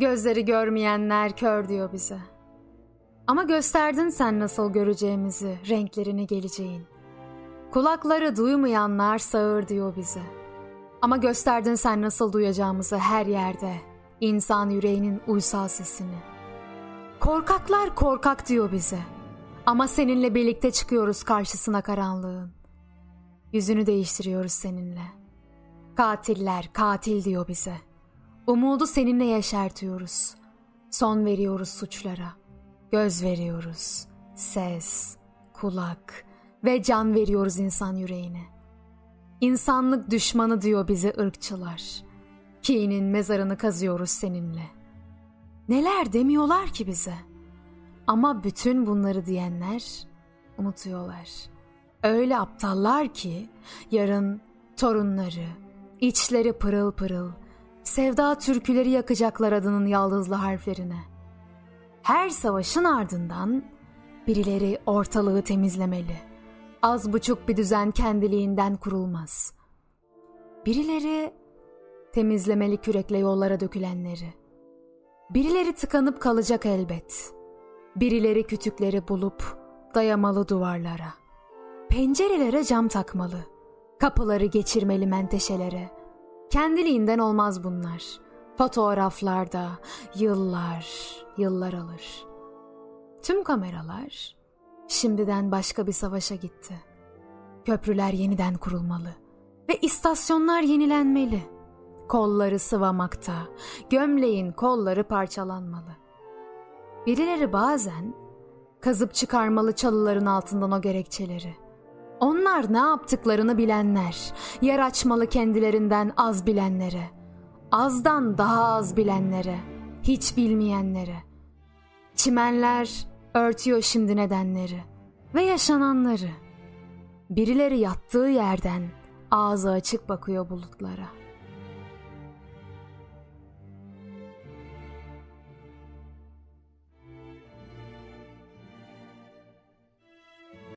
Gözleri görmeyenler kör diyor bize. Ama gösterdin sen nasıl göreceğimizi, renklerini geleceğin. Kulakları duymayanlar sağır diyor bize. Ama gösterdin sen nasıl duyacağımızı her yerde, insan yüreğinin uysal sesini. Korkaklar korkak diyor bize. Ama seninle birlikte çıkıyoruz karşısına karanlığın. Yüzünü değiştiriyoruz seninle. Katiller katil diyor bize. Umudu seninle yeşertiyoruz. Son veriyoruz suçlara. Göz veriyoruz. Ses, kulak ve can veriyoruz insan yüreğine. İnsanlık düşmanı diyor bize ırkçılar. Kinin mezarını kazıyoruz seninle. Neler demiyorlar ki bize. Ama bütün bunları diyenler unutuyorlar. Öyle aptallar ki yarın torunları, içleri pırıl pırıl, sevda türküleri yakacaklar adının yaldızlı harflerine. Her savaşın ardından birileri ortalığı temizlemeli. Az buçuk bir düzen kendiliğinden kurulmaz. Birileri temizlemeli kürekle yollara dökülenleri. Birileri tıkanıp kalacak elbet. Birileri kütükleri bulup dayamalı duvarlara. Pencerelere cam takmalı. Kapıları geçirmeli menteşelere. Kendiliğinden olmaz bunlar. Fotoğraflarda yıllar, yıllar alır. Tüm kameralar şimdiden başka bir savaşa gitti. Köprüler yeniden kurulmalı ve istasyonlar yenilenmeli. Kolları sıvamakta, gömleğin kolları parçalanmalı. Birileri bazen kazıp çıkarmalı çalıların altından o gerekçeleri. Onlar ne yaptıklarını bilenler, yer açmalı kendilerinden az bilenlere, azdan daha az bilenlere, hiç bilmeyenlere. Çimenler örtüyor şimdi nedenleri ve yaşananları. Birileri yattığı yerden ağzı açık bakıyor bulutlara.''